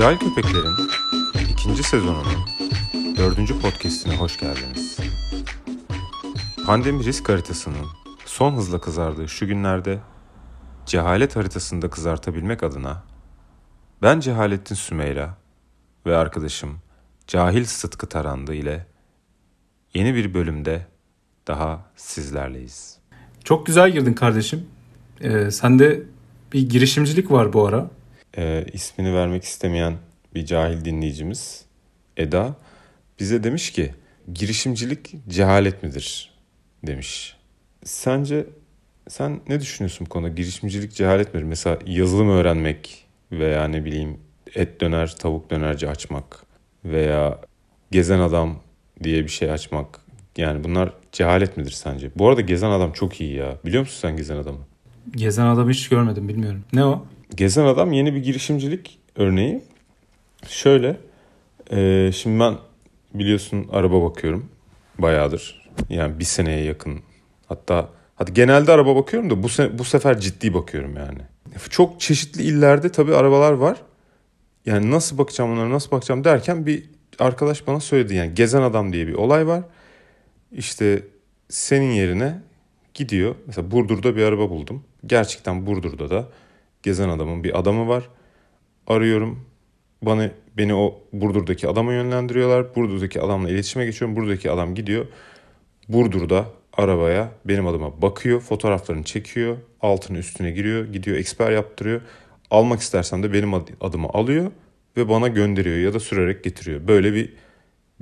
Cahil Köpekler'in ikinci sezonunun dördüncü podcastine hoş geldiniz. Pandemi risk haritasının son hızla kızardığı şu günlerde cehalet haritasını da kızartabilmek adına ben Cehalettin Sümeyra ve arkadaşım Cahil Sıtkı Tarandı ile yeni bir bölümde daha sizlerleyiz. Çok güzel girdin kardeşim. Ee, sende bir girişimcilik var bu ara. Ee, ismini vermek istemeyen bir cahil dinleyicimiz Eda bize demiş ki girişimcilik cehalet midir demiş. Sence sen ne düşünüyorsun bu konuda? Girişimcilik cehalet midir? Mesela yazılım öğrenmek veya ne bileyim et döner, tavuk dönerci açmak veya gezen adam diye bir şey açmak. Yani bunlar cehalet midir sence? Bu arada gezen adam çok iyi ya. Biliyor musun sen gezen adamı? Gezen adamı hiç görmedim bilmiyorum. Ne o? Gezen Adam yeni bir girişimcilik örneği. Şöyle, e, şimdi ben biliyorsun araba bakıyorum bayağıdır. Yani bir seneye yakın. Hatta hadi genelde araba bakıyorum da bu se- bu sefer ciddi bakıyorum yani. Çok çeşitli illerde tabii arabalar var. Yani nasıl bakacağım onlara nasıl bakacağım derken bir arkadaş bana söyledi yani gezen adam diye bir olay var. İşte senin yerine gidiyor. Mesela Burdur'da bir araba buldum. Gerçekten Burdur'da da gezen adamın bir adamı var. Arıyorum. Bana beni o Burdur'daki adama yönlendiriyorlar. Burdur'daki adamla iletişime geçiyorum. Buradaki adam gidiyor. Burdur'da arabaya benim adıma bakıyor. Fotoğraflarını çekiyor. Altını üstüne giriyor. Gidiyor eksper yaptırıyor. Almak istersen de benim ad- adımı alıyor ve bana gönderiyor ya da sürerek getiriyor. Böyle bir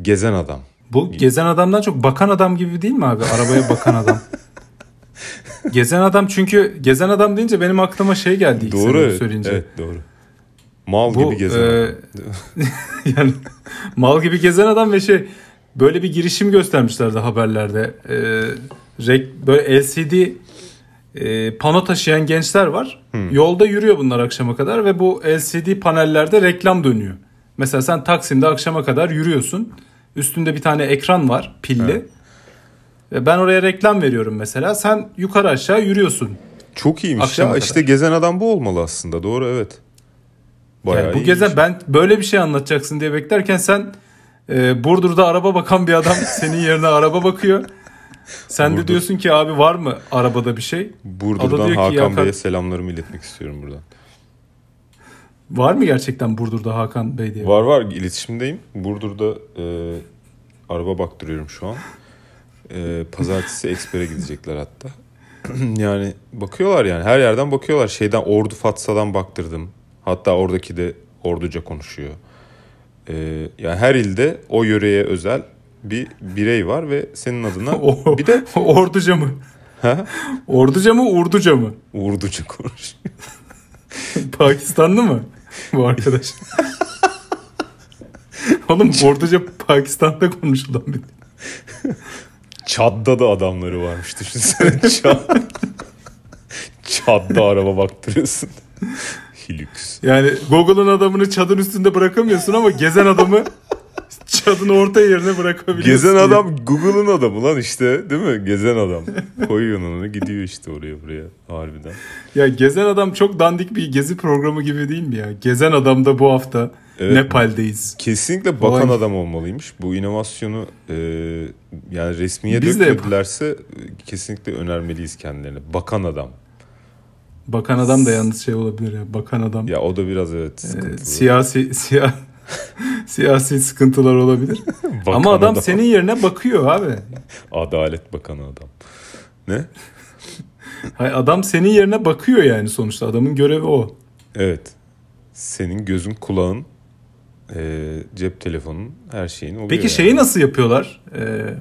gezen adam. Bu gezen adamdan çok bakan adam gibi değil mi abi? Arabaya bakan adam. gezen adam çünkü gezen adam deyince benim aklıma şey geldi ilk Doğru. söyleyince. Evet doğru. Mal Bu, gibi gezen e, yani mal gibi gezen adam ve şey böyle bir girişim göstermişlerdi haberlerde. Ee, rek- böyle LCD e, pano taşıyan gençler var. Yolda yürüyor bunlar akşama kadar ve bu LCD panellerde reklam dönüyor. Mesela sen Taksim'de akşama kadar yürüyorsun. Üstünde bir tane ekran var pilli. Evet. Ve ben oraya reklam veriyorum mesela. Sen yukarı aşağı yürüyorsun. Çok iyiymiş Akşama ya. kadar. İşte gezen adam bu olmalı aslında. Doğru evet. Bayağı Yani bu iyiymiş. gezen ben böyle bir şey anlatacaksın diye beklerken sen e, Burdur'da araba bakan bir adam senin yerine araba bakıyor. Sen Burdur. de diyorsun ki abi var mı arabada bir şey? Burdur'dan Hakan Bey'e selamlarımı iletmek istiyorum buradan. Var mı gerçekten Burdur'da Hakan Bey diye? Var var iletişimdeyim. Burdur'da e, araba baktırıyorum şu an. E, pazartesi ekspere gidecekler hatta. yani bakıyorlar yani her yerden bakıyorlar. Şeyden Ordu Fatsa'dan baktırdım. Hatta oradaki de Orduca konuşuyor. E, yani her ilde o yöreye özel bir birey var ve senin adına O- bir de Orduca mı? Ha? Orduca mı Urduca mı? Urduca konuşuyor. Pakistanlı mı bu arkadaş? Oğlum Orduca Pakistan'da konuşulan bir Çad'da da adamları varmış düşünsene. Çad. Çad'da araba baktırıyorsun. Hilux. Yani Google'ın adamını çadın üstünde bırakamıyorsun ama gezen adamı çadın orta yerine bırakabiliyorsun. Gezen adam Google'ın adamı lan işte değil mi? Gezen adam. Koyuyorsun onu gidiyor işte oraya buraya harbiden. Ya Gezen Adam çok dandik bir gezi programı gibi değil mi ya? Gezen Adam da bu hafta Evet. Nepal'deyiz. Kesinlikle bakan Olay- adam olmalıymış. Bu inovasyonu e, yani resmiye Biz dökmedilerse kesinlikle önermeliyiz kendilerine. Bakan adam. Bakan Adam da yalnız şey olabilir ya. Bakan Adam. Ya o da biraz evet Ee, sıkıntılı. siyasi siya, siyasi sıkıntılar olabilir. Bakan Ama adam, senin yerine bakıyor abi. Adalet Bakanı adam. Ne? Hayır, adam senin yerine bakıyor yani sonuçta. Adamın görevi o. Evet. Senin gözün, kulağın, e, cep telefonun, her şeyin oluyor. Peki yani. şeyi nasıl yapıyorlar? Ee,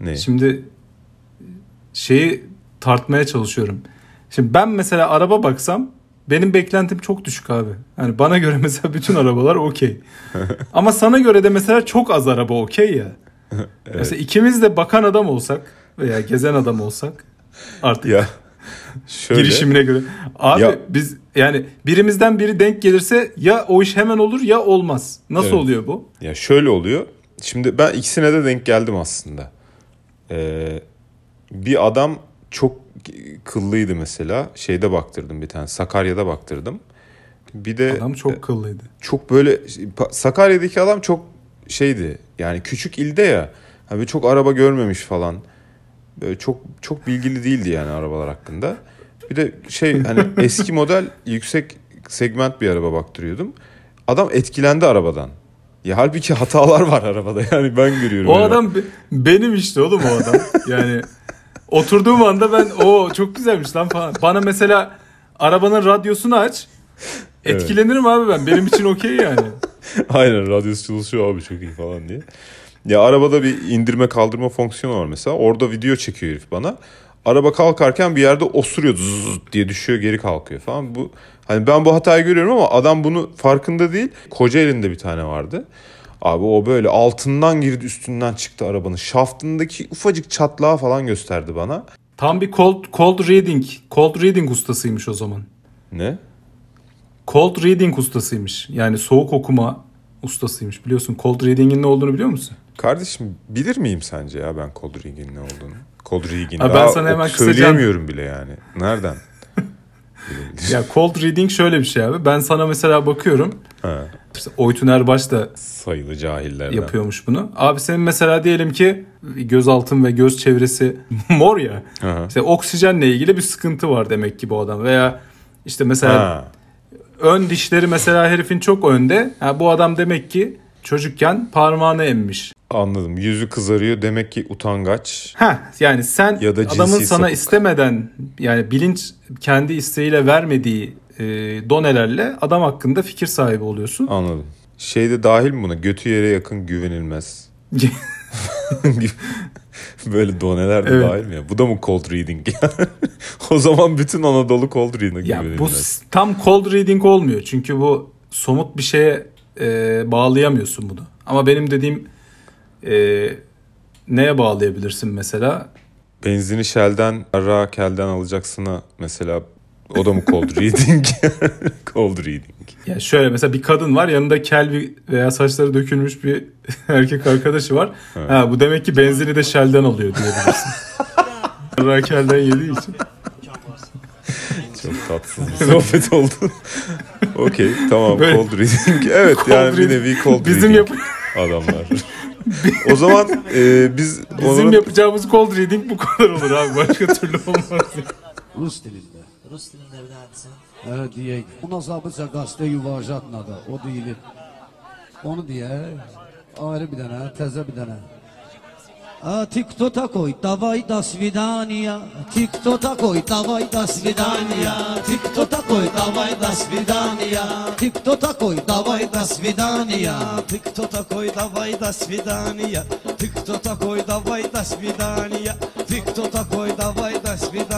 Ne? Şimdi şeyi tartmaya çalışıyorum. Şimdi ben mesela araba baksam benim beklentim çok düşük abi. Yani bana göre mesela bütün arabalar okey. Ama sana göre de mesela çok az araba okey ya. Mesela ikimiz de bakan adam olsak veya gezen adam olsak artık Ya şöyle. girişimine göre. Abi Ya- biz yani birimizden biri denk gelirse ya o iş hemen olur ya olmaz. Nasıl Evet. oluyor bu? Ya şöyle oluyor. Şimdi ben ikisine de denk geldim aslında. Ee, bir adam çok kıllıydı mesela. Şeyde baktırdım bir tane. Sakarya'da baktırdım. Bir de Adam çok kıllıydı. çok böyle Sakarya'daki adam çok şeydi. Yani küçük ilde ya. Hani çok araba görmemiş falan. Böyle çok çok bilgili değildi yani arabalar hakkında. Bir de şey hani eski model yüksek segment bir araba baktırıyordum. Adam etkilendi arabadan. Ya halbuki hatalar var arabada yani ben görüyorum. O yani. adam be- benim işte oğlum o adam. Yani oturduğum anda ben o çok güzelmiş lan falan. Bana mesela arabanın radyosunu aç. Evet. Etkilenirim abi ben. Benim için okey yani. Aynen radyosu çalışıyor abi çok iyi falan diye. Ya arabada bir indirme kaldırma fonksiyonu var mesela. Orada video çekiyor herif bana. Araba kalkarken bir yerde osuruyor zzz diye düşüyor geri kalkıyor falan. Bu hani ben bu hatayı görüyorum ama adam bunu farkında değil. Koca elinde bir tane vardı. Abi o böyle altından girdi üstünden çıktı arabanın. Şaftındaki ufacık çatlağı falan gösterdi bana. Tam bir cold, cold reading. Cold reading ustasıymış o zaman. Ne? Cold reading ustasıymış. Yani soğuk okuma ustasıymış. Biliyorsun cold reading'in ne olduğunu biliyor musun? Kardeşim bilir miyim sence ya ben Cold Reading'in ne olduğunu? Cold Reading. Abi ben Daha sana hemen kısaca- Söyleyemiyorum bile yani. Nereden? Ya cold reading şöyle bir şey abi. Ben sana mesela bakıyorum. Ha, İşte Oytun Erbaş da sayılı cahillerden. yapıyormuş bunu. Abi senin mesela diyelim ki göz altın ve göz çevresi mor ya. Aha. İşte oksijenle ilgili bir sıkıntı var demek ki bu adam. Veya işte mesela Ha. ön dişleri mesela herifin çok önde. Ha, bu adam demek ki çocukken parmağını emmiş. Anladım. Yüzü kızarıyor. Demek ki utangaç. Ha yani sen Ya da adamın sana sapık. istemeden yani bilinç kendi isteğiyle vermediği e, donelerle adam hakkında fikir sahibi oluyorsun. Anladım. Şeyde dahil mi buna? Götü yere yakın güvenilmez. Böyle doneler de Evet. dahil mi ya? Bu da mı cold reading? o zaman bütün Anadolu cold reading'e ya bu güvenilmez. s- tam cold reading olmuyor. Çünkü bu somut bir şeye e, bağlayamıyorsun bunu. Ama benim dediğim e, neye bağlayabilirsin mesela? Benzini Shell'den, ara kelden alacaksına mesela o da mı cold reading? cold reading. Ya şöyle mesela bir kadın var yanında kel bir veya saçları dökülmüş bir erkek arkadaşı var. Ha, bu demek ki benzini de Shell'den alıyor diyebilirsin. Rakel'den yediği için. Çok tatsız bir sohbet oldu. Okey tamam Böyle- cold reading. Evet Cold yani bir reading. nevi cold Bizim reading yap adamlar. o zaman e, biz bizim onların yapacağımız cold reading bu kadar olur abi. Başka türlü olmaz. Rus dilində. Rus dilində bir daha desən. Hə, deyək. Ona zabıca qastə yuvarjatnadı. O deyilir. Onu deyək. Ayrı bir dənə, təzə bir dənə. А ты кто такой? Давай до свидания. Ты кто такой? Давай до свидания. Ты кто такой? Давай до свидания. Ты кто такой? Давай до свидания. Ты кто такой, давай до свидания. Ты кто такой, давай до свидания. Ты кто такой, давай до свидания.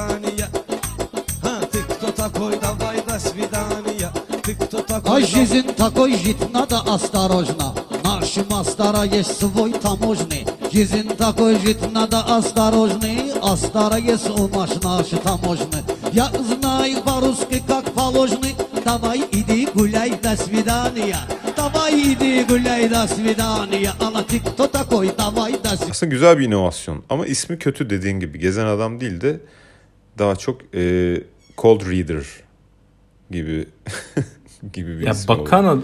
такой, Ай, давай- жизнь такой жить надо осторожно. Наши мастера есть свой таможный. Жизнь такой жить надо осторожный. А стара есть у наш наши таможный. Я знаю по-русски как положено. Давай иди гуляй, до свидания. Давай иди гуляй, до свидания. Ана ты кто такой? Давай до свидания. aslında güzel bir inovasyon ama ismi kötü dediğin gibi gezen adam değil de daha çok e, cold reader gibi gibi bir Ya ismi bakan ad-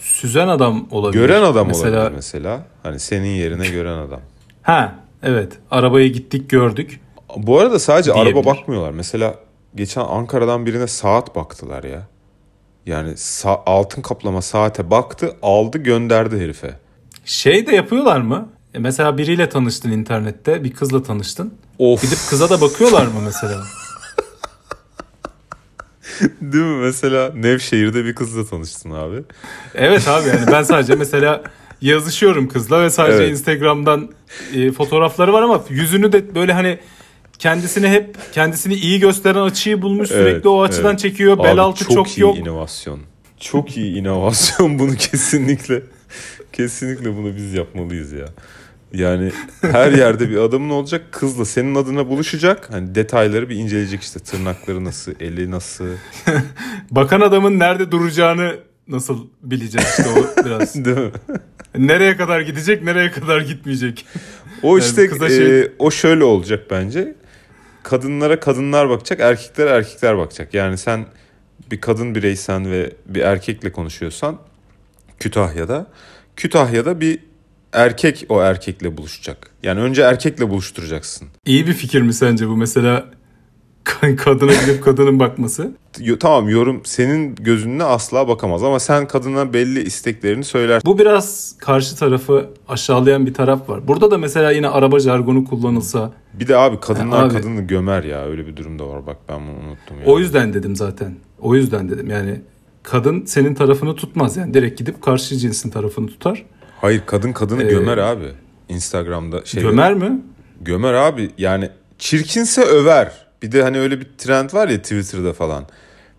süzen adam olabilir. gören adam mesela, olabilir mesela. Hani senin yerine gören adam. Ha evet. Arabaya gittik gördük. Bu arada sadece Diyebilir. araba bakmıyorlar. Mesela geçen Ankara'dan birine saat baktılar ya. Yani sa- altın kaplama saate baktı, aldı, gönderdi herife. Şey de yapıyorlar mı? E mesela biriyle tanıştın internette. Bir kızla tanıştın. Of. Gidip kıza da bakıyorlar mı mesela? Değil mi? Mesela Nevşehir'de bir kızla tanıştın abi. Evet abi yani ben sadece mesela yazışıyorum kızla ve sadece Evet. Instagram'dan e, fotoğrafları var ama yüzünü de böyle hani kendisini hep kendisini iyi gösteren açıyı bulmuş sürekli Evet, o açıdan evet. çekiyor. Bel Abi altı çok, çok, iyi yok. inovasyon. Çok iyi inovasyon bunu kesinlikle. Kesinlikle bunu biz yapmalıyız ya. Yani her yerde bir adamın olacak kızla senin adına buluşacak. Hani detayları bir inceleyecek işte tırnakları nasıl, eli nasıl. Bakan adamın nerede duracağını nasıl bileceğiz işte o biraz. Değil mi? nereye kadar gidecek, nereye kadar gitmeyecek. O Yani işte e, şey- o şöyle olacak bence. Kadınlara kadınlar bakacak, erkeklere erkekler bakacak. Yani sen bir kadın bireysen ve bir erkekle konuşuyorsan Kütahya'da Kütahya'da bir erkek o erkekle buluşacak. Yani önce erkekle buluşturacaksın. İyi bir fikir mi sence bu mesela ka- kadına gidip kadının bakması? Tamam yorum senin gözünle asla bakamaz ama sen kadına belli isteklerini söyler. Bu biraz karşı tarafı aşağılayan bir taraf var. Burada da mesela yine araba jargonu kullanılsa Bir de abi kadınlar Abi. kadını gömer ya öyle bir durum da var bak ben bunu unuttum ya. o yüzden dedim zaten. O yüzden dedim yani kadın senin tarafını tutmaz yani direkt gidip karşı cinsin tarafını tutar. Hayır kadın kadını Ee, gömer abi. Instagram'da şey Gömer mi? Gömer abi yani çirkinse över. Bir de hani öyle bir trend var ya Twitter'da falan.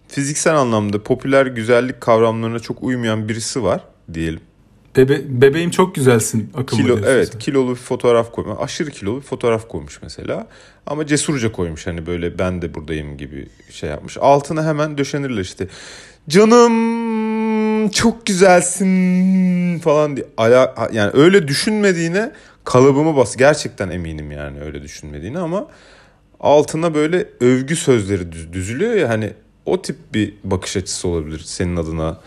Fiziksel anlamda popüler güzellik kavramlarına çok uymayan birisi var diyelim. Bebe bebeğim çok güzelsin akıllı Kilo, evet sen. kilolu bir fotoğraf koymuş. Aşırı kilolu bir fotoğraf koymuş mesela. Ama cesurca koymuş hani böyle ben de buradayım gibi şey yapmış. Altına hemen döşenirler işte. Canım çok güzelsin falan diye. Ala, yani öyle düşünmediğine kalıbımı bas. Gerçekten eminim yani öyle düşünmediğine ama altına böyle övgü sözleri düz, düzülüyor ya hani o tip bir bakış açısı olabilir senin adına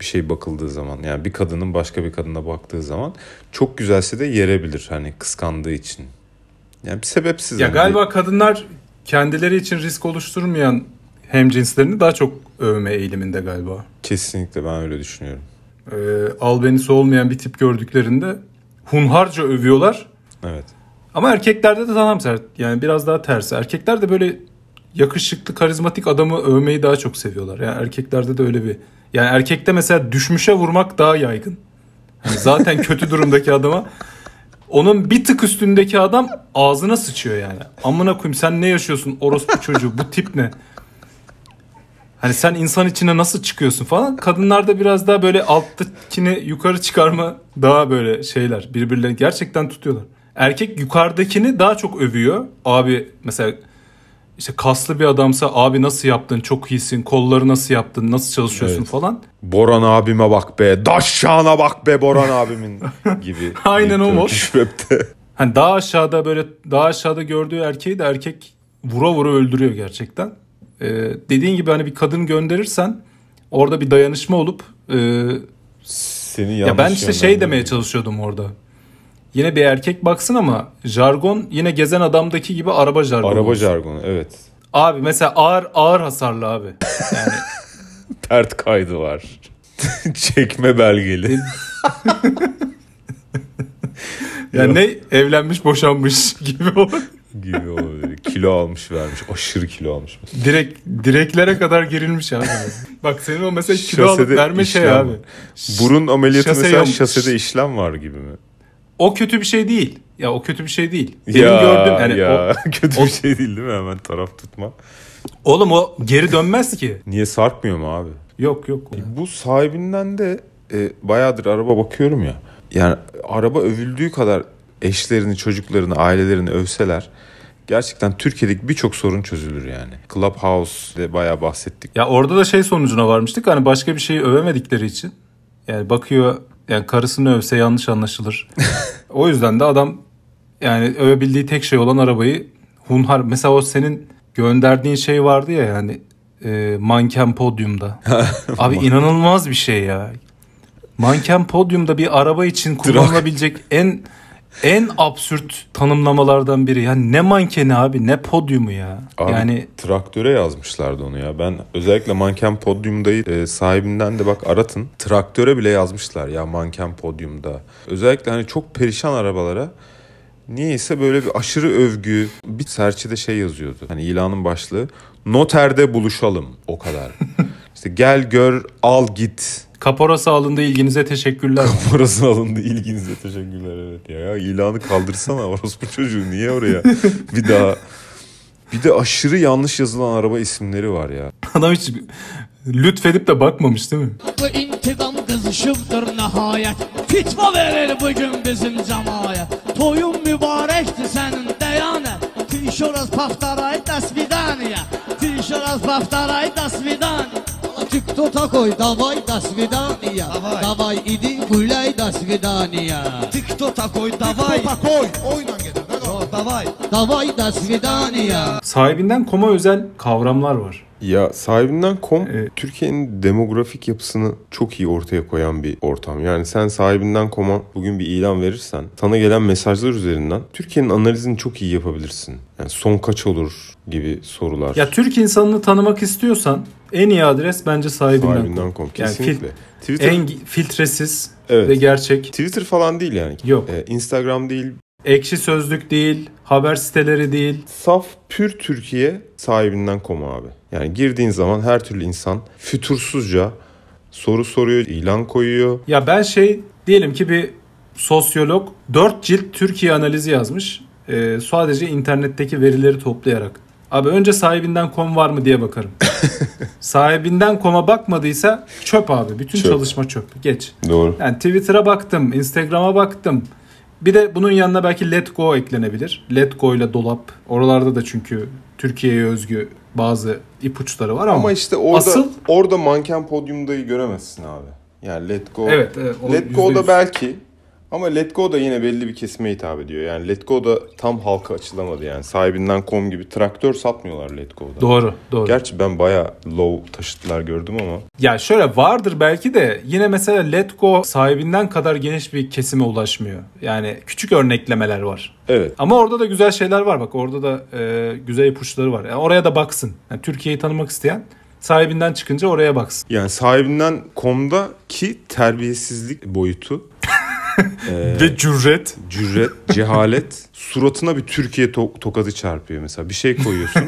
bir şey bakıldığı zaman. Yani bir kadının başka bir kadına baktığı zaman çok güzelse de yerebilir hani kıskandığı için. Yani bir sebepsiz. Ya hani galiba kadınlar kendileri için risk oluşturmayan hemcinslerini daha çok övme eğiliminde galiba. kesinlikle ben öyle düşünüyorum. Ee, albenisi olmayan bir tip gördüklerinde hunharca övüyorlar. Evet. Ama erkeklerde de tam tersi. Yani biraz daha tersi. Erkekler de böyle yakışıklı, karizmatik adamı övmeyi daha çok seviyorlar. Yani erkeklerde de öyle bir... Yani erkekte mesela düşmüşe vurmak daha yaygın. Hani zaten kötü durumdaki adama onun bir tık üstündeki adam ağzına sıçıyor yani. Amına koyayım sen ne yaşıyorsun orospu çocuğu bu tip ne? Hani sen insan içine nasıl çıkıyorsun falan. Kadınlarda biraz daha böyle alttakini yukarı çıkarma daha böyle şeyler. Birbirlerini gerçekten tutuyorlar. Erkek yukarıdakini daha çok övüyor. Abi mesela işte kaslı bir adamsa abi nasıl yaptın çok iyisin kolları nasıl yaptın nasıl çalışıyorsun Evet. falan. Boran abime bak be. Daşşağına bak be Boran abimin gibi. Aynen o mod. Hani daha aşağıda böyle daha aşağıda gördüğü erkeği de erkek vura vura öldürüyor gerçekten. Ee, dediğin gibi hani bir kadın gönderirsen orada bir dayanışma olup e, Seni ya ben işte şey demeye çalışıyordum orada. Yine bir erkek baksın ama jargon yine gezen adamdaki gibi araba jargonu. Araba olsun. jargonu evet. Abi mesela ağır ağır hasarlı abi. Yani Pert kaydı var. Çekme belgeli. yani ne evlenmiş boşanmış gibi o. gibi olabilir. Kilo almış vermiş. Aşırı kilo almış. mesela. Direkt direklere kadar gerilmiş abi. Bak senin o mesela kilo alıp Şasede verme şey abi. Burun ameliyatı Şase mesela yap- şasede işlem var gibi mi? O kötü bir şey değil. Ya o kötü bir şey değil. Benim ya gördüğüm yani ya o, kötü o- bir şey değil değil mi? Hemen taraf tutma. oğlum o geri dönmez ki. Niye sarkmıyor mu abi? Yok yok. Bu sahibinden de e, bayağıdır araba bakıyorum ya. Yani araba övüldüğü kadar eşlerini, çocuklarını, ailelerini övseler gerçekten Türkiye'deki birçok sorun çözülür yani. Clubhouse'de bayağı bahsettik. Ya orada da şey sonucuna varmıştık. Hani başka bir şeyi övemedikleri için. Yani bakıyor yani karısını övse yanlış anlaşılır. o yüzden de adam yani övebildiği tek şey olan arabayı hunhar. Mesela o senin gönderdiğin şey vardı ya yani e, manken podyumda. Abi inanılmaz bir şey ya. Manken podyumda bir araba için kullanılabilecek en en absürt tanımlamalardan biri. Yani ne mankeni abi ne podyumu ya. Abi, yani traktöre yazmışlardı onu ya. Ben özellikle manken podyumdayı e, sahibinden de bak aratın. Traktöre bile yazmışlar ya manken podyumda. Özellikle hani çok perişan arabalara niyeyse böyle bir aşırı övgü. Bir serçede şey yazıyordu. Hani ilanın başlığı. Noterde buluşalım o kadar. işte gel gör al git. Kaporası alındı ilginize teşekkürler. Orası alındı ilginize teşekkürler evet ya. ya ilanı kaldırsana orospu çocuğu niye oraya bir daha bir de aşırı yanlış yazılan araba isimleri var ya. Adam hiç lütfedip de bakmamış değil mi? Bu intikam kızışıptır nihayet Fitva verir bugün bizim cemaat Toyun mübarekti senin deyanet Tişoraz paftaray dasvidaniya Paftaray dasvidaniya TikTok'a koy davay dasvidaniya Davay. Davay idi gulay dasvidaniya TikTok'a koy davay. koy. Oyla gider. Yo, davay. Davay dasvidaniya Sahibinden koma özel kavramlar var. Ya sahibinden.com Evet. Türkiye'nin demografik yapısını çok iyi ortaya koyan bir ortam. Yani sen sahibinden.com'a bugün bir ilan verirsen sana gelen mesajlar üzerinden Türkiye'nin analizini çok iyi yapabilirsin. Yani son kaç olur gibi sorular. Ya Türk insanını tanımak istiyorsan en iyi adres bence sahibinden. sahibinden.com Yani kesinlikle. fil- Twitter En filtresiz Evet. ve gerçek. Twitter falan değil yani. Yok. Ee, Instagram değil. Ekşi sözlük değil, haber siteleri değil. Saf pür Türkiye sahibinden.com abi. Yani girdiğin zaman her türlü insan fütursuzca soru soruyor, ilan koyuyor. Ya ben şey diyelim ki bir sosyolog 4 cilt Türkiye analizi yazmış. Ee, sadece internetteki verileri toplayarak. Abi önce sahibinden kom var mı diye bakarım. sahibinden koma bakmadıysa çöp abi. Bütün Çöp. çalışma çöp. Geç. Doğru. Yani Twitter'a baktım, Instagram'a baktım. Bir de bunun yanına belki Let Go eklenebilir. Let Go ile dolap. Oralarda da çünkü Türkiye'ye özgü bazı ipuçları var ama. Ama işte orada Asıl- orada manken podyumdayı göremezsin abi. Yani Let Go. Evet, evet. Let Go'da belki ama Let Go da yine belli bir kesime hitap ediyor. Yani Let Go da tam halka açılamadı yani. Sahibinden kom gibi traktör satmıyorlar Let Go'da. Doğru, doğru. Gerçi ben baya low taşıtlar gördüm ama. Ya şöyle vardır belki de yine mesela Let Go sahibinden kadar geniş bir kesime ulaşmıyor. Yani küçük örneklemeler var. Evet. Ama orada da güzel şeyler var bak. Orada da e, güzel ipuçları var. Yani oraya da baksın. Yani Türkiye'yi tanımak isteyen sahibinden çıkınca oraya baksın. Yani sahibinden komda ki terbiyesizlik boyutu. Eee, Ve cüret. cüret, cehalet suratına bir Türkiye to- tokadı çarpıyor mesela. Bir şey koyuyorsun.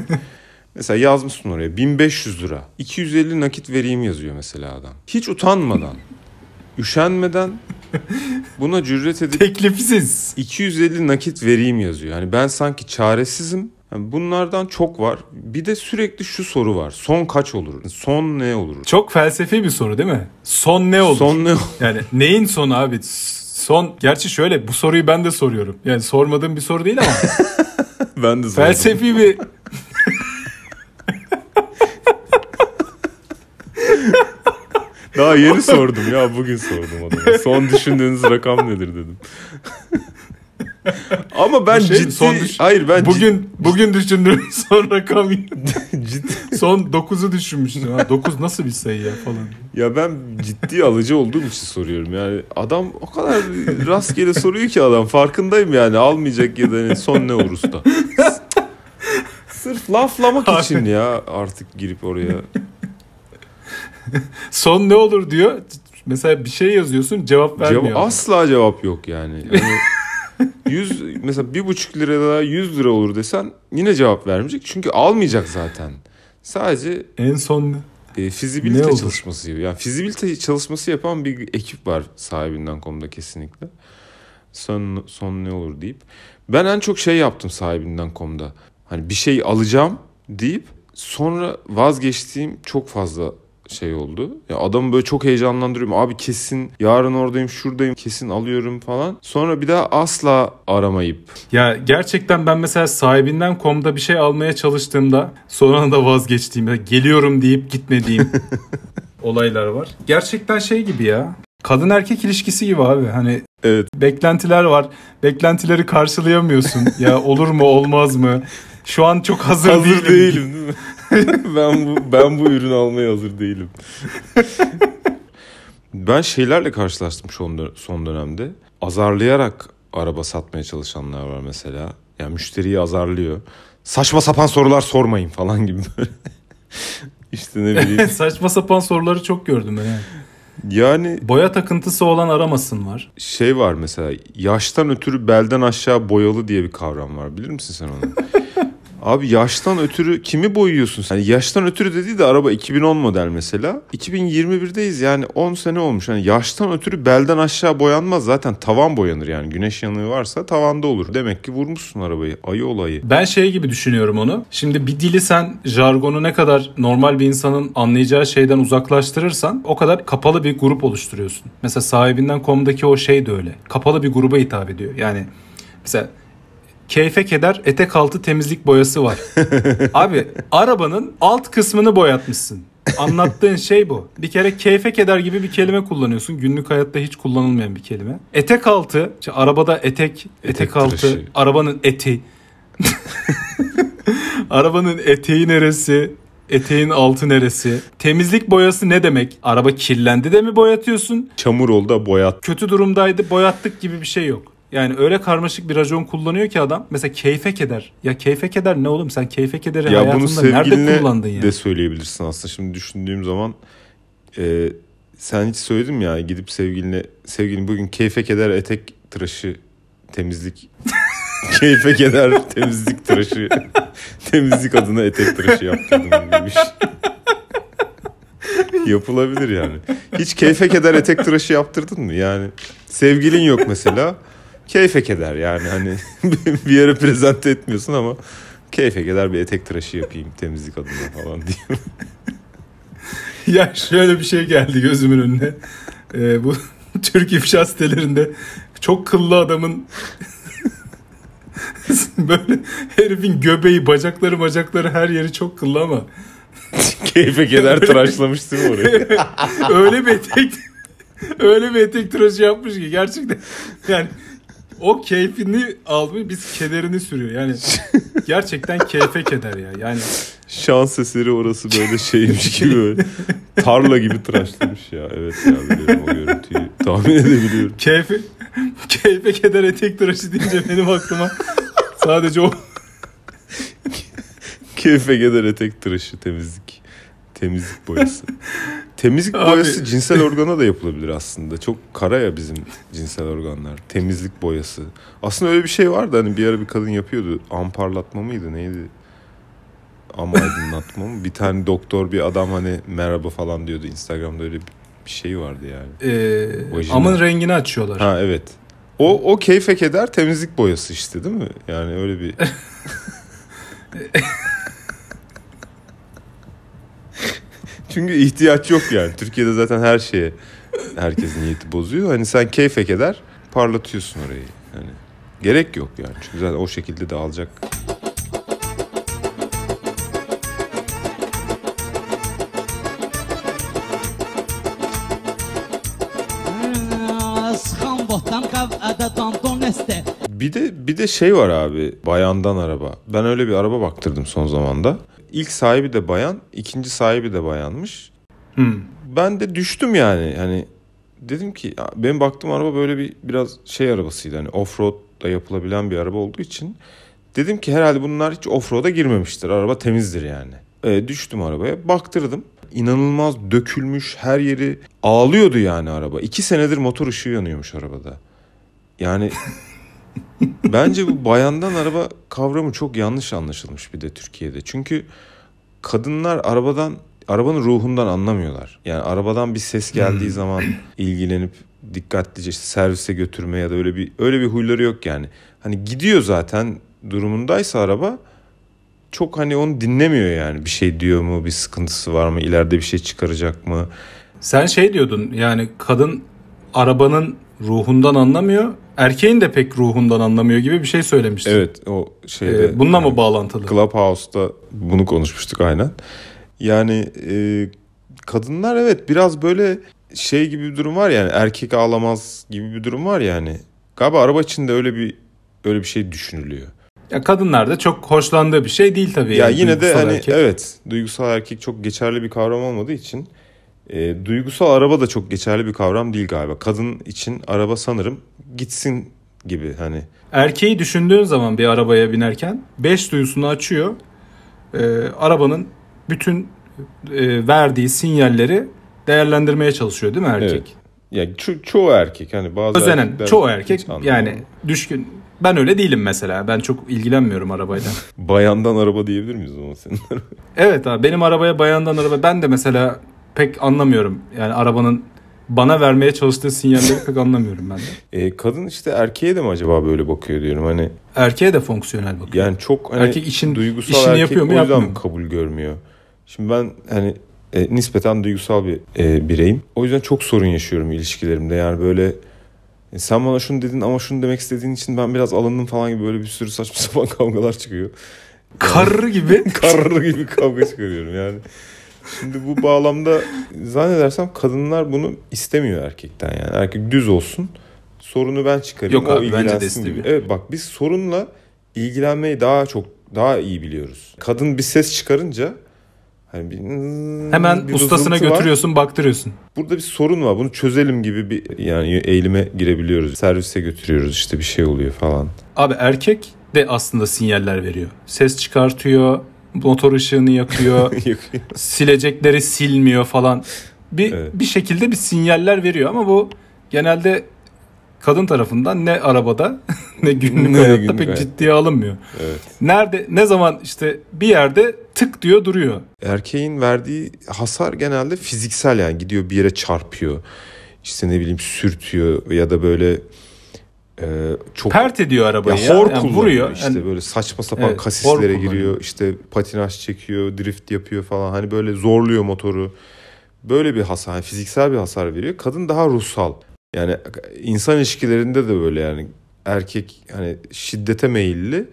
mesela yazmışsın oraya 1500 lira. 250 nakit vereyim yazıyor mesela adam. Hiç utanmadan, üşenmeden buna cüret edip Teklifsiz. 250 nakit vereyim yazıyor. Yani ben sanki çaresizim. Yani bunlardan çok var. Bir de sürekli şu soru var. Son kaç olur? Son ne olur? Çok felsefi bir soru değil mi? Son ne olur? Son ne olur? Yani neyin sonu abi? Son gerçi şöyle bu soruyu ben de soruyorum. Yani sormadığım bir soru değil ama ben de sordum. felsefi bir Daha yeni sordum ya bugün sordum adama. Son düşündüğünüz rakam nedir dedim. Ama ben şey ciddi Son düş- hayır ben bugün bugün düşündüğüm son rakam ciddi son 9'u düşünmüştüm. Ha, 9 nasıl bir sayı ya falan. ya ben ciddi alıcı olduğum için soruyorum. Yani adam o kadar rastgele soruyor ki adam farkındayım yani almayacak ya da hani son ne olur usta. Sırf laflamak Abi. için ya artık girip oraya. Son ne olur diyor. Mesela bir şey yazıyorsun cevap vermiyor. Cevap, asla cevap yok yani. yani 100 mesela bir buçuk lira daha 100 lira olur desen yine cevap vermeyecek. Çünkü almayacak zaten. Sadece En son ne? e, Ne fizibilite olur? çalışması yapıyor. Yani fizibilite çalışması yapan bir ekip var sahibinden.com'da kesinlikle. Son, son ne olur deyip. Ben en çok şey yaptım sahibinden.com'da. Hani bir şey alacağım deyip sonra vazgeçtiğim çok fazla şey oldu. Ya adamı böyle çok heyecanlandırıyorum. Abi kesin yarın oradayım, şuradayım, kesin alıyorum falan. Sonra bir daha asla aramayıp Ya gerçekten ben mesela sahibinden komda bir şey almaya çalıştığımda sonra da vazgeçtiğimde geliyorum deyip gitmediğim olaylar var. Gerçekten şey gibi ya. Kadın erkek ilişkisi gibi abi. Hani evet beklentiler var. Beklentileri karşılayamıyorsun. ya olur mu olmaz mı? Şu an çok hazır, hazır değilim. değilim değil mi? ben bu ben bu ürünü almaya hazır değilim. ben şeylerle karşılaştım son, dö- son dönemde. Azarlayarak araba satmaya çalışanlar var mesela. Yani müşteriyi azarlıyor. Saçma sapan sorular sormayın falan gibi böyle. işte ne bileyim. Saçma sapan soruları çok gördüm ben. yani. Yani Boya takıntısı olan aramasın var. şey var mesela yaştan ötürü belden aşağı boyalı diye bir kavram var. Bilir misin sen onu? Abi yaştan ötürü kimi boyuyorsun sen? Yani yaştan ötürü dediği de araba 2010 model mesela. 2021'deyiz yani 10 sene olmuş. Yani yaştan ötürü belden aşağı boyanmaz. Zaten tavan boyanır yani. Güneş yanığı varsa tavanda olur. Demek ki vurmuşsun arabayı. Ayı olayı. Ben şey gibi düşünüyorum onu. Şimdi bir dili sen jargonu ne kadar normal bir insanın anlayacağı şeyden uzaklaştırırsan o kadar kapalı bir grup oluşturuyorsun. Mesela sahibinden komdaki o şey de öyle. Kapalı bir gruba hitap ediyor. Yani mesela keyfe keder etek altı temizlik boyası var. Abi arabanın alt kısmını boyatmışsın. Anlattığın şey bu. Bir kere keyfe keder gibi bir kelime kullanıyorsun. Günlük hayatta hiç kullanılmayan bir kelime. Etek altı, işte arabada etek, etek, Etek altı, tıraşı. arabanın eti. arabanın eteği neresi? Eteğin altı neresi? Temizlik boyası ne demek? Araba kirlendi de mi boyatıyorsun? Çamur oldu da boyat. Kötü durumdaydı boyattık gibi bir şey yok. Yani öyle karmaşık bir racon kullanıyor ki adam. Mesela keyfe keder. Ya keyfe keder ne oğlum? Sen keyfe kederi Ya bunu hayatında nerede kullandın ya? de söyleyebilirsin aslında. Şimdi düşündüğüm zaman e, sen hiç söyledin mi ya gidip sevgiline sevgilin bugün keyfe keder etek tıraşı temizlik keyfe keder temizlik tıraşı temizlik adına etek tıraşı yaptırdım şey. Yapılabilir yani. Hiç keyfe keder etek tıraşı yaptırdın mı? Yani sevgilin yok mesela. Keyfe keder yani hani bir yere prezente etmiyorsun ama keyfe keder bir etek tıraşı yapayım temizlik adına falan diye. Ya şöyle bir şey geldi gözümün önüne. Ee, bu Türk ifşa sitelerinde çok kıllı adamın böyle herifin göbeği, bacakları, bacakları her yeri çok kıllı ama keyfe keder tıraşlamış değil mi orayı? öyle bir etek öyle bir etek tıraşı yapmış ki gerçekten yani o keyfini almış biz kederini sürüyor. Yani gerçekten keyfe keder ya. Yani Şans eseri orası böyle şeymiş gibi böyle. Tarla gibi tıraşlamış ya. Evet ya biliyorum o görüntüyü. Tahmin edebiliyorum. keyfi keyfe keder etek tıraşı deyince benim aklıma sadece o Keyfe keder etek tıraşı temizlik. Temizlik boyası. Temizlik Abi- boyası cinsel organa da yapılabilir aslında. Çok kara ya bizim cinsel organlar. Temizlik boyası. Aslında öyle bir şey vardı hani bir ara bir kadın yapıyordu. Amparlatma mıydı neydi? Am aydınlatma mı? Bir tane doktor bir adam hani merhaba falan diyordu. Instagram'da öyle bir şey vardı yani. e, Vajina. amın rengini açıyorlar. Ha evet. O o keyfe keder temizlik boyası işte değil mi? Yani öyle bir Çünkü ihtiyaç yok yani. Türkiye'de zaten her şeye herkes niyeti bozuyor. Hani sen keyfe keder parlatıyorsun orayı. Yani gerek yok yani. Çünkü zaten o şekilde este Bir de bir de şey var abi. Bayandan araba. Ben öyle bir araba baktırdım son zamanda. İlk sahibi de bayan, ikinci sahibi de bayanmış. Hmm. ben de düştüm yani. Hani dedim ki ya benim baktığım araba böyle bir biraz şey arabasıydı. Hani offroad da yapılabilen bir araba olduğu için dedim ki herhalde bunlar hiç offroad'a girmemiştir. Araba temizdir yani. E, düştüm arabaya, baktırdım. İnanılmaz dökülmüş her yeri ağlıyordu yani araba. İki senedir motor ışığı yanıyormuş arabada. Yani bence bu bayandan araba kavramı çok yanlış anlaşılmış bir de Türkiye'de. Çünkü kadınlar arabadan arabanın ruhundan anlamıyorlar. Yani arabadan bir ses geldiği zaman ilgilenip dikkatlice işte servise götürme ya da öyle bir öyle bir huyları yok yani. Hani gidiyor zaten durumundaysa araba çok hani onu dinlemiyor yani. Bir şey diyor mu, bir sıkıntısı var mı, ileride bir şey çıkaracak mı? Sen şey diyordun yani kadın arabanın ruhundan anlamıyor. Erkeğin de pek ruhundan anlamıyor gibi bir şey söylemiştin. Evet o şeyde. Ee, bununla mı bağlantılı? Clubhouse'da bunu konuşmuştuk aynen. Yani e, kadınlar evet biraz böyle şey gibi bir durum var yani erkek ağlamaz gibi bir durum var yani. Galiba araba içinde öyle bir öyle bir şey düşünülüyor. Ya kadınlar da çok hoşlandığı bir şey değil tabii. Ya yani yine de hani erkek. evet duygusal erkek çok geçerli bir kavram olmadığı için e, duygusal araba da çok geçerli bir kavram değil galiba. Kadın için araba sanırım gitsin gibi hani. Erkeği düşündüğün zaman bir arabaya binerken beş duyusunu açıyor. Ee, arabanın bütün e, verdiği sinyalleri değerlendirmeye çalışıyor değil mi erkek? Evet. Ya ço- çoğu erkek hani bazı Özenen çoğu erkek yani düşkün. Ben öyle değilim mesela. Ben çok ilgilenmiyorum arabayla. Bayandan araba diyebilir miyiz o zaman senin? evet abi benim arabaya bayandan araba ben de mesela pek anlamıyorum. Yani arabanın bana vermeye çalıştığı sinyalleri pek anlamıyorum ben de. E, kadın işte erkeğe de mi acaba böyle bakıyor diyorum hani Erkeğe de fonksiyonel bakıyor. yani çok hani Erkek işin- duygusal işini erkek yapıyor mu, o yüzden yapmıyor mu? kabul görmüyor. Şimdi ben hani e, nispeten duygusal bir e, bireyim. O yüzden çok sorun yaşıyorum ilişkilerimde. Yani böyle e, sen bana şunu dedin ama şunu demek istediğin için ben biraz alındım falan gibi böyle bir sürü saçma sapan kavgalar çıkıyor. Karı gibi. Karlı gibi kavga çıkarıyorum yani. Şimdi bu bağlamda zannedersem kadınlar bunu istemiyor erkekten yani. Erkek düz olsun. Sorunu ben çıkarayım. Yok o abi, bence de istemiyor. Evet bak biz sorunla ilgilenmeyi daha çok daha iyi biliyoruz. Kadın bir ses çıkarınca Hani bir, Hemen bir ustasına vızıltı var. götürüyorsun, baktırıyorsun. Burada bir sorun var. Bunu çözelim gibi bir yani eğilime girebiliyoruz. Servise götürüyoruz işte bir şey oluyor falan. Abi erkek de aslında sinyaller veriyor. Ses çıkartıyor, motor ışığını yakıyor, silecekleri silmiyor falan. Bir Evet. bir şekilde bir sinyaller veriyor ama bu genelde kadın tarafından ne arabada ne günlük Ne hayatta günlük pek hayatta. ciddiye alınmıyor. evet. Nerede ne zaman işte bir yerde tık diyor duruyor. Erkeğin verdiği hasar genelde fiziksel yani gidiyor bir yere çarpıyor. İşte ne bileyim sürtüyor ya da böyle e, çok Pert ediyor arabayı ya ya. hor Yani vuruyor. işte Yani böyle saçma sapan Evet, kasislere giriyor işte patinaj çekiyor drift yapıyor falan. Hani böyle zorluyor motoru. Böyle bir hasar hani fiziksel bir hasar veriyor. Kadın daha ruhsal. Yani insan ilişkilerinde de böyle yani. Erkek hani şiddete meyilli.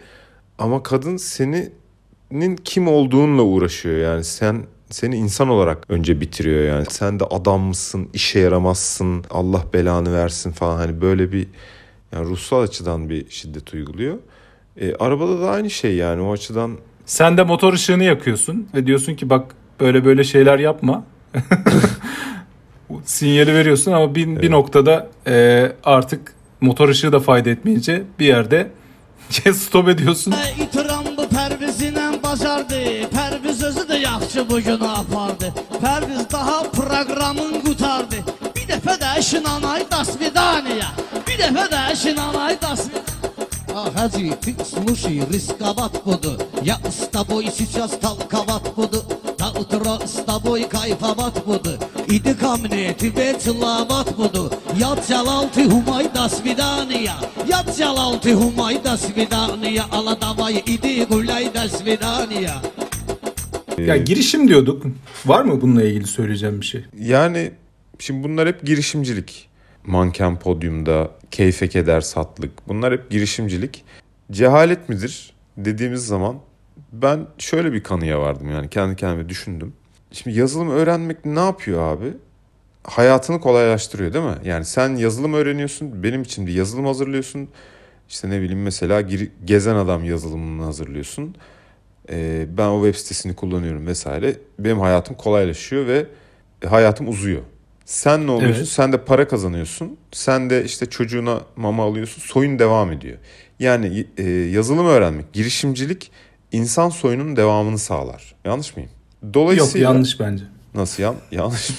Ama kadın senin kim olduğunla uğraşıyor yani. Sen seni insan olarak önce bitiriyor yani. Sen de adam mısın işe yaramazsın Allah belanı versin falan. Hani böyle bir yani ruhsal açıdan bir şiddet uyguluyor. E, arabada da aynı şey yani o açıdan Sen de motor ışığını yakıyorsun ve diyorsun ki bak böyle böyle şeyler yapma. Sinyali veriyorsun ama bir, bir noktada e, artık motor ışığı da fayda etmeyince bir yerde stop ediyorsun. İtiram bu Pərvizlə bacardı Pərviz özü də yaxşı bu günü apardı Pərviz daha proqramın qutardı Bir dəfə də işin anay dasvidaniya Bir dəfə də işin anay dasvidaniya А, Хаджи, ты слушай, рисковат буду Я с тобой сейчас толковат буду До утра с тобой кайфовать буду Иди ко мне, тебе целовать буду Я целал, ты умай, до свидания Я целал, ты умай, до свидания Алла, давай, иди гуляй, до свидания Ya girişim diyorduk. Var mı bununla ilgili söyleyeceğim bir şey? yani şimdi bunlar hep girişimcilik. Manken podyumda, keyfe keder satlık bunlar hep girişimcilik. Cehalet midir dediğimiz zaman ben şöyle bir kanıya vardım yani kendi kendime düşündüm. Şimdi yazılım öğrenmek ne yapıyor abi? Hayatını kolaylaştırıyor değil mi? Yani sen yazılım öğreniyorsun, benim için bir yazılım hazırlıyorsun. İşte ne bileyim mesela gezen adam yazılımını hazırlıyorsun. Ee, ben o web sitesini kullanıyorum vesaire. Benim hayatım kolaylaşıyor ve hayatım uzuyor. Sen ne oluyorsun? Evet. Sen de para kazanıyorsun. Sen de işte çocuğuna mama alıyorsun. Soyun devam ediyor. Yani e, yazılım öğrenmek, girişimcilik insan soyunun devamını sağlar. Yanlış mıyım? Yok Dolayısıyla yanlış bence. nasıl yan yanlış?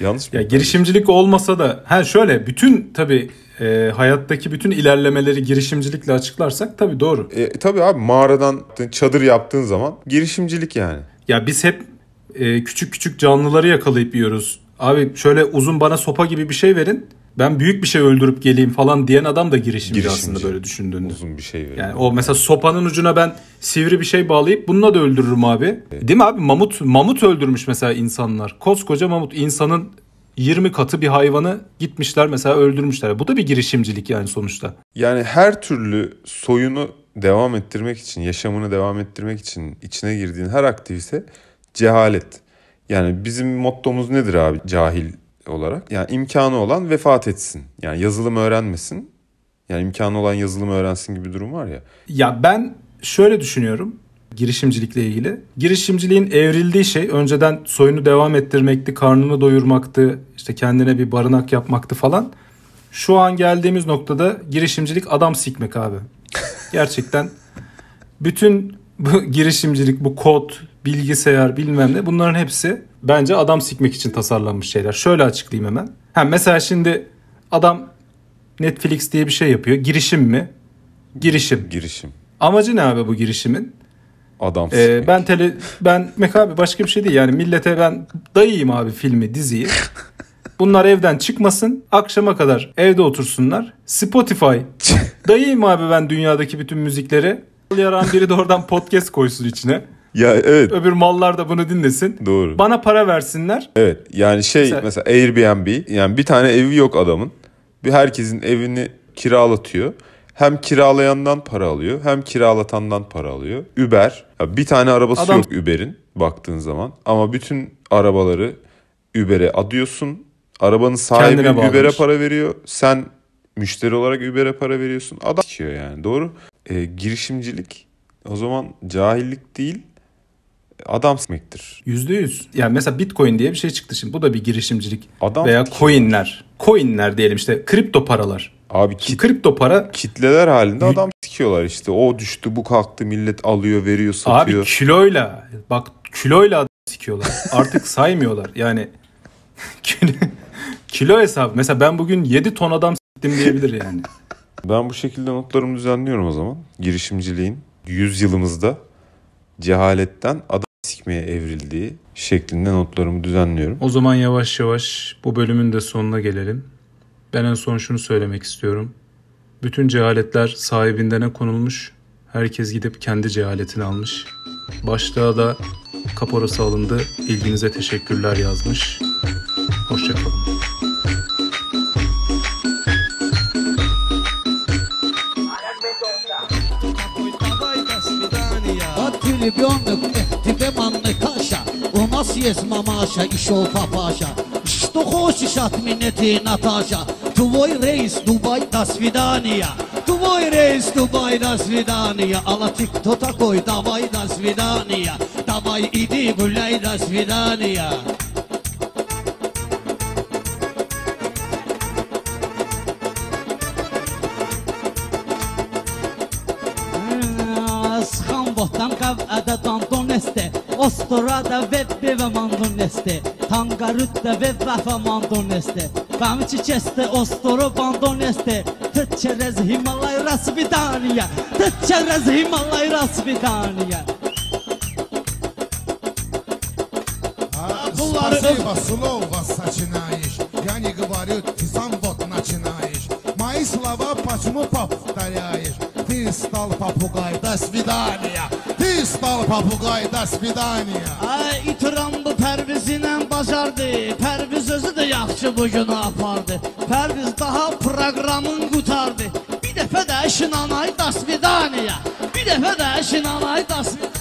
yanlış mı? Ya girişimcilik olmasa da ha şöyle bütün tabii e, hayattaki bütün ilerlemeleri girişimcilikle açıklarsak tabii doğru. E, tabii abi mağaradan çadır yaptığın zaman girişimcilik yani. Ya biz hep e, küçük küçük canlıları yakalayıp yiyoruz. Abi şöyle uzun bana sopa gibi bir şey verin. Ben büyük bir şey öldürüp geleyim falan diyen adam da girişimci, Girişimci. aslında böyle düşündüğünde. Uzun bir şey veriyor. Yani o mesela sopanın ucuna ben sivri bir şey bağlayıp bununla da öldürürüm abi. Değil mi abi? Mamut mamut öldürmüş mesela insanlar. Koskoca mamut insanın 20 katı bir hayvanı gitmişler mesela öldürmüşler. Bu da bir girişimcilik yani sonuçta. Yani her türlü soyunu devam ettirmek için, yaşamını devam ettirmek için içine girdiğin her aktivite cehalet. Yani bizim mottomuz nedir abi cahil olarak? Yani imkanı olan vefat etsin. Yani yazılım öğrenmesin. Yani imkanı olan yazılım öğrensin gibi bir durum var ya. Ya ben şöyle düşünüyorum girişimcilikle ilgili. Girişimciliğin evrildiği şey önceden soyunu devam ettirmekti, karnını doyurmaktı, işte kendine bir barınak yapmaktı falan. Şu an geldiğimiz noktada girişimcilik adam sikmek abi. Gerçekten bütün bu girişimcilik, bu kod, bilgisayar bilmem ne bunların hepsi bence adam sikmek için tasarlanmış şeyler. Şöyle açıklayayım hemen. Ha, mesela şimdi adam Netflix diye bir şey yapıyor. Girişim mi? Girişim. Girişim. Amacı ne abi bu girişimin? Adam Ee, sikmek. ben tele ben Mek abi başka bir şey değil yani millete ben dayayayım abi filmi diziyi. Bunlar evden çıkmasın. Akşama kadar evde otursunlar. Spotify. Dayayayım abi ben dünyadaki bütün müzikleri. Yaran biri de oradan podcast koysun içine. Ya evet Öbür mallar da bunu dinlesin. doğru. Bana para versinler. Evet yani şey Mesela- mesela, Airbnb yani bir tane evi yok adamın. Bir herkesin evini kiralatıyor. Hem kiralayandan para alıyor hem kiralatandan para alıyor. Uber ya bir tane arabası Adam- yok Uber'in baktığın zaman ama bütün arabaları Uber'e adıyorsun. Arabanın sahibi. Uber'e para veriyor. Sen müşteri olarak Uber'e para veriyorsun. Adam yani doğru. Ee, girişimcilik o zaman cahillik değil adam. Yüzde yüz. Yani mesela Bitcoin diye bir şey çıktı şimdi. Bu da bir girişimcilik. Adam- Veya coinler. Coinler diyelim işte kripto paralar. Abi kit, kripto para kitleler halinde adam sikiyorlar işte. O düştü bu kalktı millet alıyor veriyor satıyor. abi kiloyla bak kiloyla adam sikiyorlar. Artık saymıyorlar. Yani kilo, kilo hesabı. Mesela ben bugün 7 ton adam siktim diyebilir yani. Ben bu şekilde notlarımı düzenliyorum o zaman. Girişimciliğin 100 yılımızda cehaletten adam sikmeye evrildiği şeklinde notlarımı düzenliyorum. O zaman yavaş yavaş bu bölümün de sonuna gelelim. Ben en son şunu söylemek istiyorum. Bütün cehaletler sahibinden konulmuş. Herkes gidip kendi cehaletini almış. Başlığa da kaporası alındı. İlginize teşekkürler yazmış. Hoşçakalın. Такой, давай, до свидания. От ребенок, У нас есть мамаша и шел папаша Что хочешь от меня ты, Наташа Твой рейс Дубай, до свидания Твой рейс Дубай, до свидания Алла, ты кто такой? Давай, до свидания Давай, иди гуляй, до свидания Sxan botam qav ədə danton este Ostorada ve beve mandon este Tangarutta ve vafa mandon este Bamiçi keste ostoro bandon este Tıt çerez Himalay rasvidaniya Tıt çerez Himalay rasvidaniya Спасибо, слово сочинаешь Я не говорю, ты сам вот начинаешь Мои слова почему повторяешь Ты стал попугай, до свидания Ты стал попугай, до свидания Ay itiram bu Pərvizlə bacardı Pərviz özü də yaxşı bu günü apardı Pərviz daha proqramın qutardı Bir dəfə də şinanay dasvidaniya Bir dəfə də şinanay dasvidaniya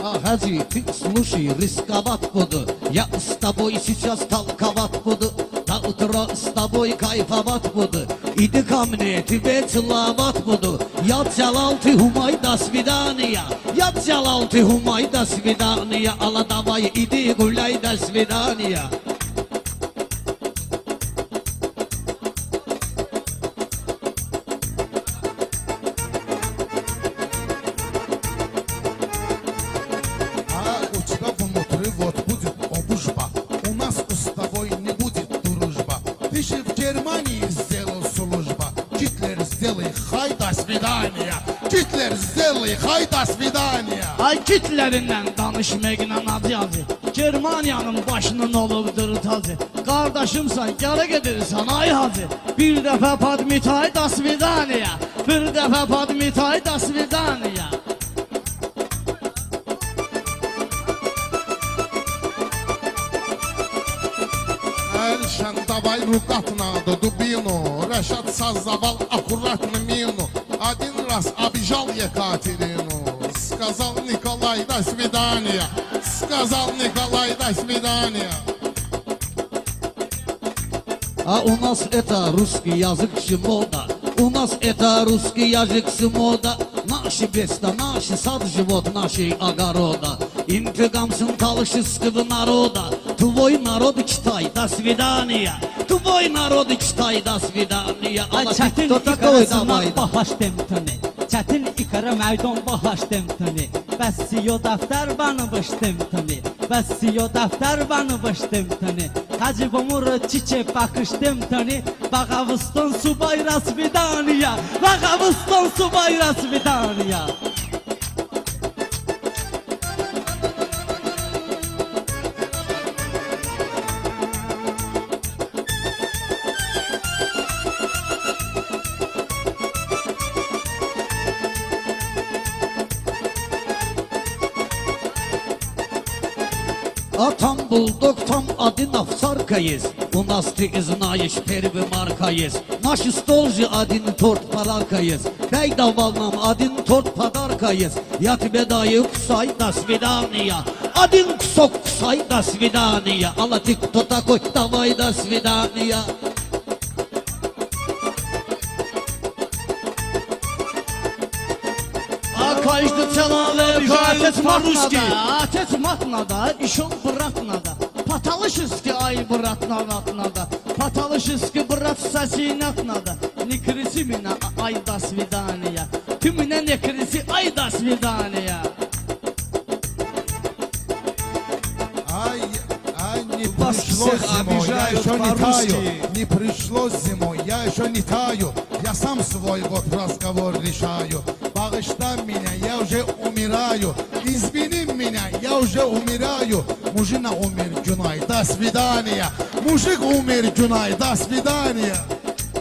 А, Хаджи, ты слушай, рисковат буду Я с тобой сейчас толковат буду На утро с тобой кайфовать буду Иди ко мне, тебе целовать буду Я Джалал, ты Хумай, до свидания Я Джалал, ты Хумай, до свидания Алла, давай, иди гуляй, до свидания свидания Ay kitlerindən danışmaqla acı Germaniyanın başının olubdur tacı Qardaşımsan, gələ gedirsən ay hacı Bir dəfə padmitay da svidaniya Bir dəfə padmitay da svidaniya Эльшан, давай рукат надо, дубину Решат создавал аккуратно мину Один раз обижал Екатерину Сказал Николай, до свидания Сказал Николай, до свидания А у нас это русский язык мода У нас это русский язык мода Наши беста, наши сад, живот нашей огорода. Интегам сын талышистского народа. Твой народ Китай, до свидания Твой народ Китай, до свидания Ay Алла, ты кто такой, давай. demtini Çətin ikara məydon bahaş demtini Bəs siyo dəftər banı baş demtini Bəs siyo dəftər banı baş demtini Hacı bomur çiçe bakış demtini Bağavuston subay rasvidaniya Bağavuston subay rasvidaniya A tam bulduk tam Adin sarkayız U nasti iznayiş peri markayız. Naş istolji Adin tort palarkayız Bey davalnam Adin tort padarkayız. Yat bedayı kusay da svidaniya Adin kusok kusay da svidaniya Ala tik totakoy davay da svidaniya человек Обижают отец по-русски. матнада, отец матнада, еще брат надо. Патологически, ай, брат надо, надо. Патологически, брат, сосинат надо. Не кричи меня, а- ай, до свидания. Ты меня не кричи, ай, до свидания. Ай, ай, не Вас пришло всех зимой, я обижают еще не по-русски. таю. Не пришло зимой, я еще не таю. Я сам свой вот разговор решаю. Багыштай меня, я уже умираю. Извини меня, я уже умираю. Мужчина умер, Гюнай, до свидания. Мужик умер, Гюнай, до свидания.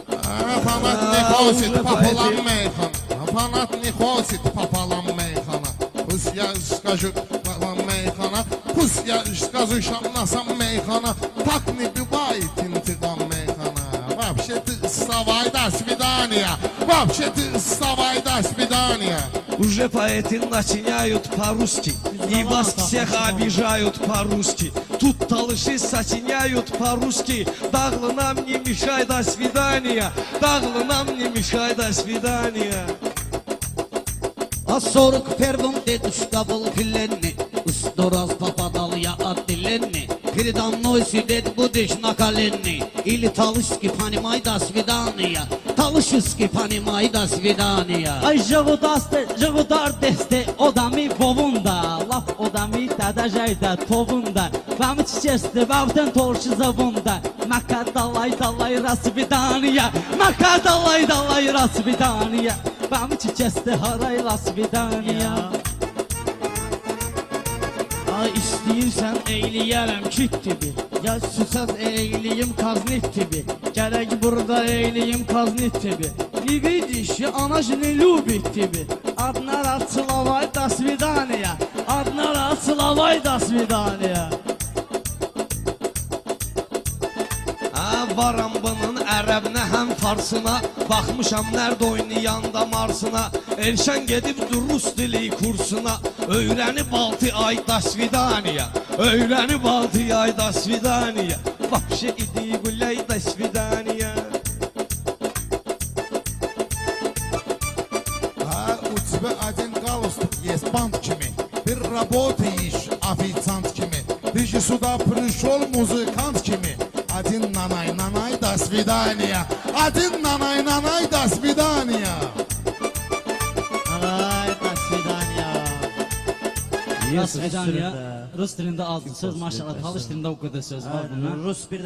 А, Фанат не А, хочет уже пополам поэты. мейхана. Фанат не хочет пополам мейхана. Пусть я скажу пополам мейхана. Пусть я скажу шамнасам мейхана. Так не бывает интигам мейхана. Вообще ты вставай, до свидания. Вообще ты вставай, до свидания. Уже поэты начиняют по-русски И вас всех обижают по-русски. Тут талыши сочиняют по-русски. Даглы нам не мешай, до свидания Даглы нам не мешай, до свидания А сорок первом дедушка был пиленни Сто раз попадал я от Ленни Передо мной сидит будешь на колени Или талышки, понимай, до свидания Талышки, понимай, до свидания Ay jığudastı, jığudar desti Odami bovunda Laf odami tədəcəydə tovunda Vəmi çiçesti, vəvdən torşu zavunda Maka dalay dalay rasvidaniya Maka dalay dalay rasvidaniya Vəmi çiçesti haray rasvidaniya Ay istəyirsən eyləyərəm kit gibi Ya süsəz eyləyim kaznit gibi Gərək burada eyləyim kaznit gibi Не видишь, она же не любит тебе Одна раз целовай, до свидания Одна раз целовай, до свидания Ha varam bunun ərəbinə həm farsına Baxmışam nərdə oynayanda marsına Elşən gedibdir rus dili kursuna Öyrənib altı ay da svidaniya Öyrənib altı ay da svidaniya Vahşi idi güley da svidaniya А у тебя один галстук есть бант kimi Bir работаешь официант kimi Ты же сюда пришел музыкант kimi Один нанай, нанай, до свидания Один нанай, нанай, до свидания Ay, до свидания Rus dilində, Rus dilində az söz maşallah, Talış dilində o qədər söz var bunlar. Rus bir